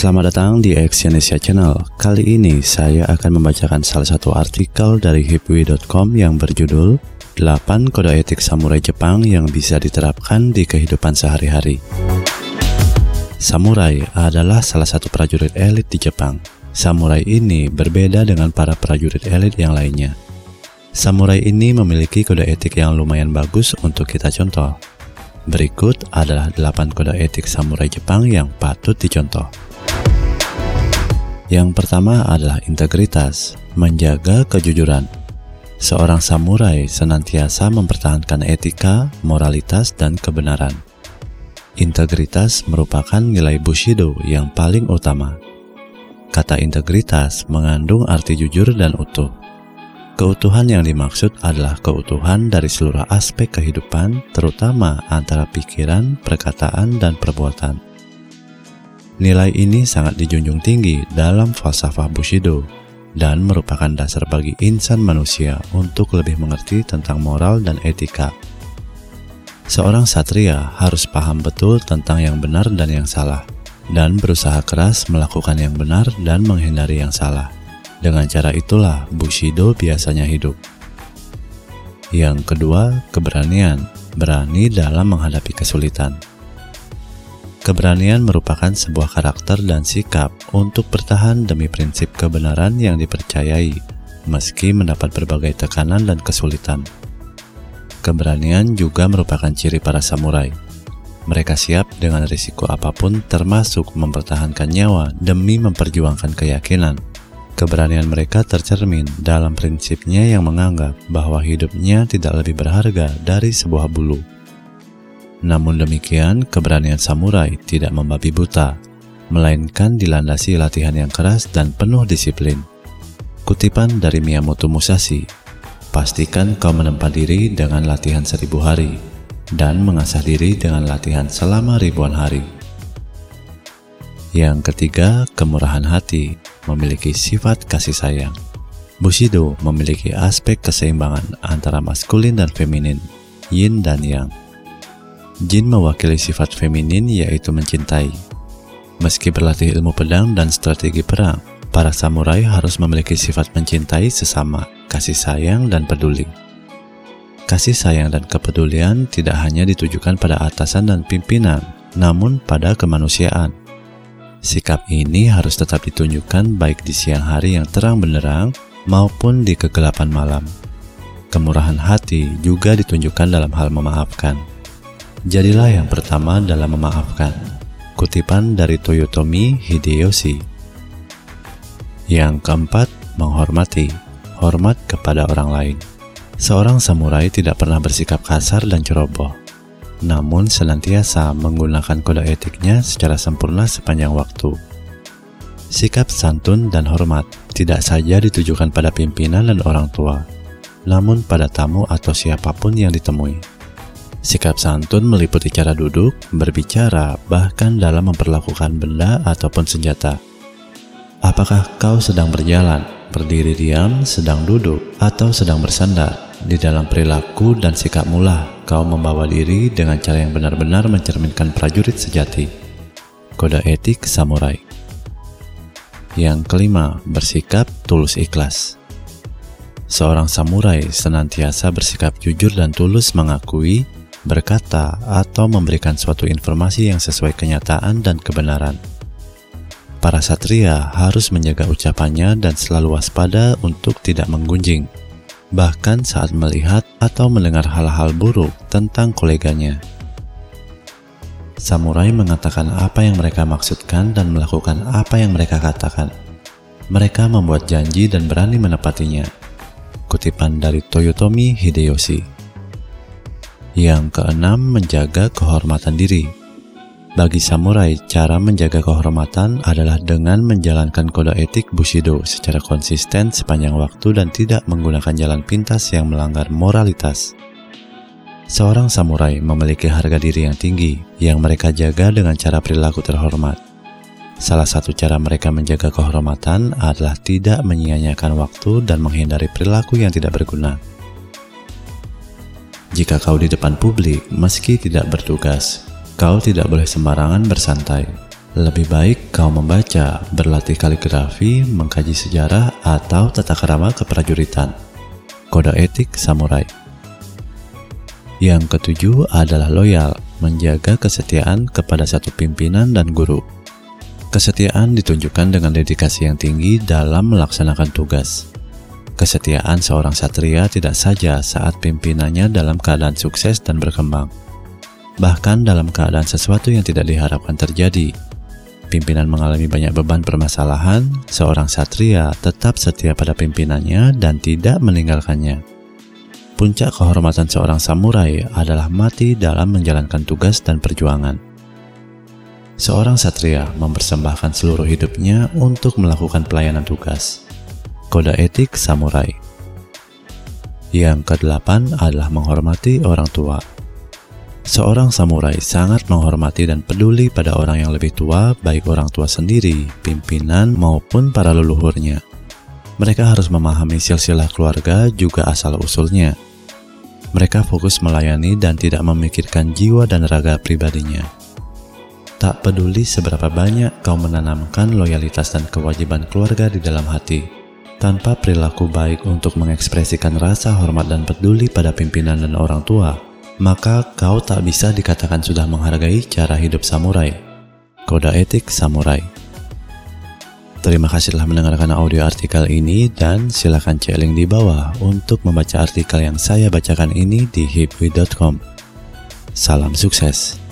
Selamat datang di Exyonesia Channel. Kali ini saya akan membacakan salah satu artikel dari hipwi.com yang berjudul 8 kode etik samurai Jepang yang bisa diterapkan di kehidupan sehari-hari. Samurai adalah salah satu prajurit elit di Jepang. Samurai ini berbeda dengan para prajurit elit yang lainnya. Samurai ini memiliki kode etik yang lumayan bagus untuk kita contoh. Berikut adalah 8 kode etik samurai Jepang yang patut dicontoh. Yang pertama adalah integritas, menjaga kejujuran. Seorang samurai senantiasa mempertahankan etika, moralitas, dan kebenaran. Integritas merupakan nilai Bushido yang paling utama. Kata integritas mengandung arti jujur dan utuh. Keutuhan yang dimaksud adalah keutuhan dari seluruh aspek kehidupan, terutama antara pikiran, perkataan, dan perbuatan. Nilai ini sangat dijunjung tinggi dalam falsafah Bushido dan merupakan dasar bagi insan manusia untuk lebih mengerti tentang moral dan etika. Seorang satria harus paham betul tentang yang benar dan yang salah, dan berusaha keras melakukan yang benar dan menghindari yang salah. Dengan cara itulah Bushido biasanya hidup. Yang kedua, keberanian, berani dalam menghadapi kesulitan. Keberanian merupakan sebuah karakter dan sikap untuk bertahan demi prinsip kebenaran yang dipercayai, meski mendapat berbagai tekanan dan kesulitan. Keberanian juga merupakan ciri para samurai. Mereka siap dengan risiko apa pun, termasuk mempertahankan nyawa demi memperjuangkan keyakinan. Keberanian mereka tercermin dalam prinsipnya yang menganggap bahwa hidupnya tidak lebih berharga dari sebuah bulu. Namun demikian, keberanian samurai tidak membabi buta, melainkan dilandasi latihan yang keras dan penuh disiplin. Kutipan dari Miyamoto Musashi, pastikan kau menempa diri dengan latihan seribu hari, dan mengasah diri dengan latihan selama ribuan hari. Yang ketiga, kemurahan hati memiliki sifat kasih sayang. Bushido memiliki aspek keseimbangan antara maskulin dan feminin, yin dan yang. Jin mewakili sifat feminin yaitu mencintai. Meski berlatih ilmu pedang dan strategi perang, para samurai harus memiliki sifat mencintai sesama, kasih sayang dan peduli. Kasih sayang dan kepedulian tidak hanya ditujukan pada atasan dan pimpinan, namun pada kemanusiaan. Sikap ini harus tetap ditunjukkan baik di siang hari yang terang benderang maupun di kegelapan malam. Kemurahan hati juga ditunjukkan dalam hal memaafkan. Jadilah yang pertama dalam memaafkan. Kutipan dari Toyotomi Hideyoshi. Yang keempat, menghormati. Hormat kepada orang lain. Seorang samurai tidak pernah bersikap kasar dan ceroboh, namun senantiasa menggunakan kode etiknya secara sempurna sepanjang waktu. Sikap santun dan hormat tidak saja ditujukan pada pimpinan dan orang tua, namun pada tamu atau siapa pun yang ditemui. Sikap santun meliputi cara duduk, berbicara, bahkan dalam memperlakukan benda ataupun senjata. Apakah kau sedang berjalan, berdiri diam, sedang duduk, atau sedang bersandar? Di dalam perilaku dan sikap mula, kau membawa diri dengan cara yang benar-benar mencerminkan prajurit sejati. Kode etik samurai. Yang kelima, bersikap tulus ikhlas. Seorang samurai senantiasa bersikap jujur dan tulus mengakui berkata, atau memberikan suatu informasi yang sesuai kenyataan dan kebenaran. Para satria harus menjaga ucapannya dan selalu waspada untuk tidak menggunjing, bahkan saat melihat atau mendengar hal-hal buruk tentang koleganya. Samurai mengatakan apa yang mereka maksudkan dan melakukan apa yang mereka katakan. Mereka membuat janji dan berani menepatinya. Kutipan dari Toyotomi Hideyoshi. Yang keenam, menjaga kehormatan diri. Bagi samurai, cara menjaga kehormatan adalah dengan menjalankan kode etik Bushido secara konsisten sepanjang waktu dan tidak menggunakan jalan pintas yang melanggar moralitas. Seorang samurai memiliki harga diri yang tinggi yang mereka jaga dengan cara perilaku terhormat. Salah satu cara mereka menjaga kehormatan adalah tidak menyia-nyiakan waktu dan menghindari perilaku yang tidak berguna. Jika kau di depan publik, meski tidak bertugas, kau tidak boleh sembarangan bersantai. Lebih baik kau membaca, berlatih kaligrafi, mengkaji sejarah, atau tata kerama keprajuritan. Kode etik samurai. Yang ketujuh adalah loyal, menjaga kesetiaan kepada satu pimpinan dan guru. Kesetiaan ditunjukkan dengan dedikasi yang tinggi dalam melaksanakan tugas. Kesetiaan seorang satria tidak saja saat pimpinannya dalam keadaan sukses dan berkembang, bahkan dalam keadaan sesuatu yang tidak diharapkan terjadi, pimpinan mengalami banyak beban permasalahan, seorang satria tetap setia pada pimpinannya dan tidak meninggalkannya. Puncak kehormatan seorang samurai adalah mati dalam menjalankan tugas dan perjuangan. Seorang satria mempersembahkan seluruh hidupnya untuk melakukan pelayanan tugas. Kode etik samurai. Yang kedelapan adalah menghormati orang tua. Seorang samurai sangat menghormati dan peduli pada orang yang lebih tua, baik orang tua sendiri, pimpinan, maupun para leluhurnya. Mereka harus memahami silsilah keluarga juga asal-usulnya. Mereka fokus melayani dan tidak memikirkan jiwa dan raga pribadinya. Tak peduli seberapa banyak kau menanamkan loyalitas dan kewajiban keluarga di dalam hati, tanpa perilaku baik untuk mengekspresikan rasa hormat dan peduli pada pimpinan dan orang tua, maka kau tak bisa dikatakan sudah menghargai cara hidup samurai. Kode etik samurai. Terima kasih telah mendengarkan audio artikel ini dan silakan cek link di bawah untuk membaca artikel yang saya bacakan ini di hipwi.com. Salam sukses.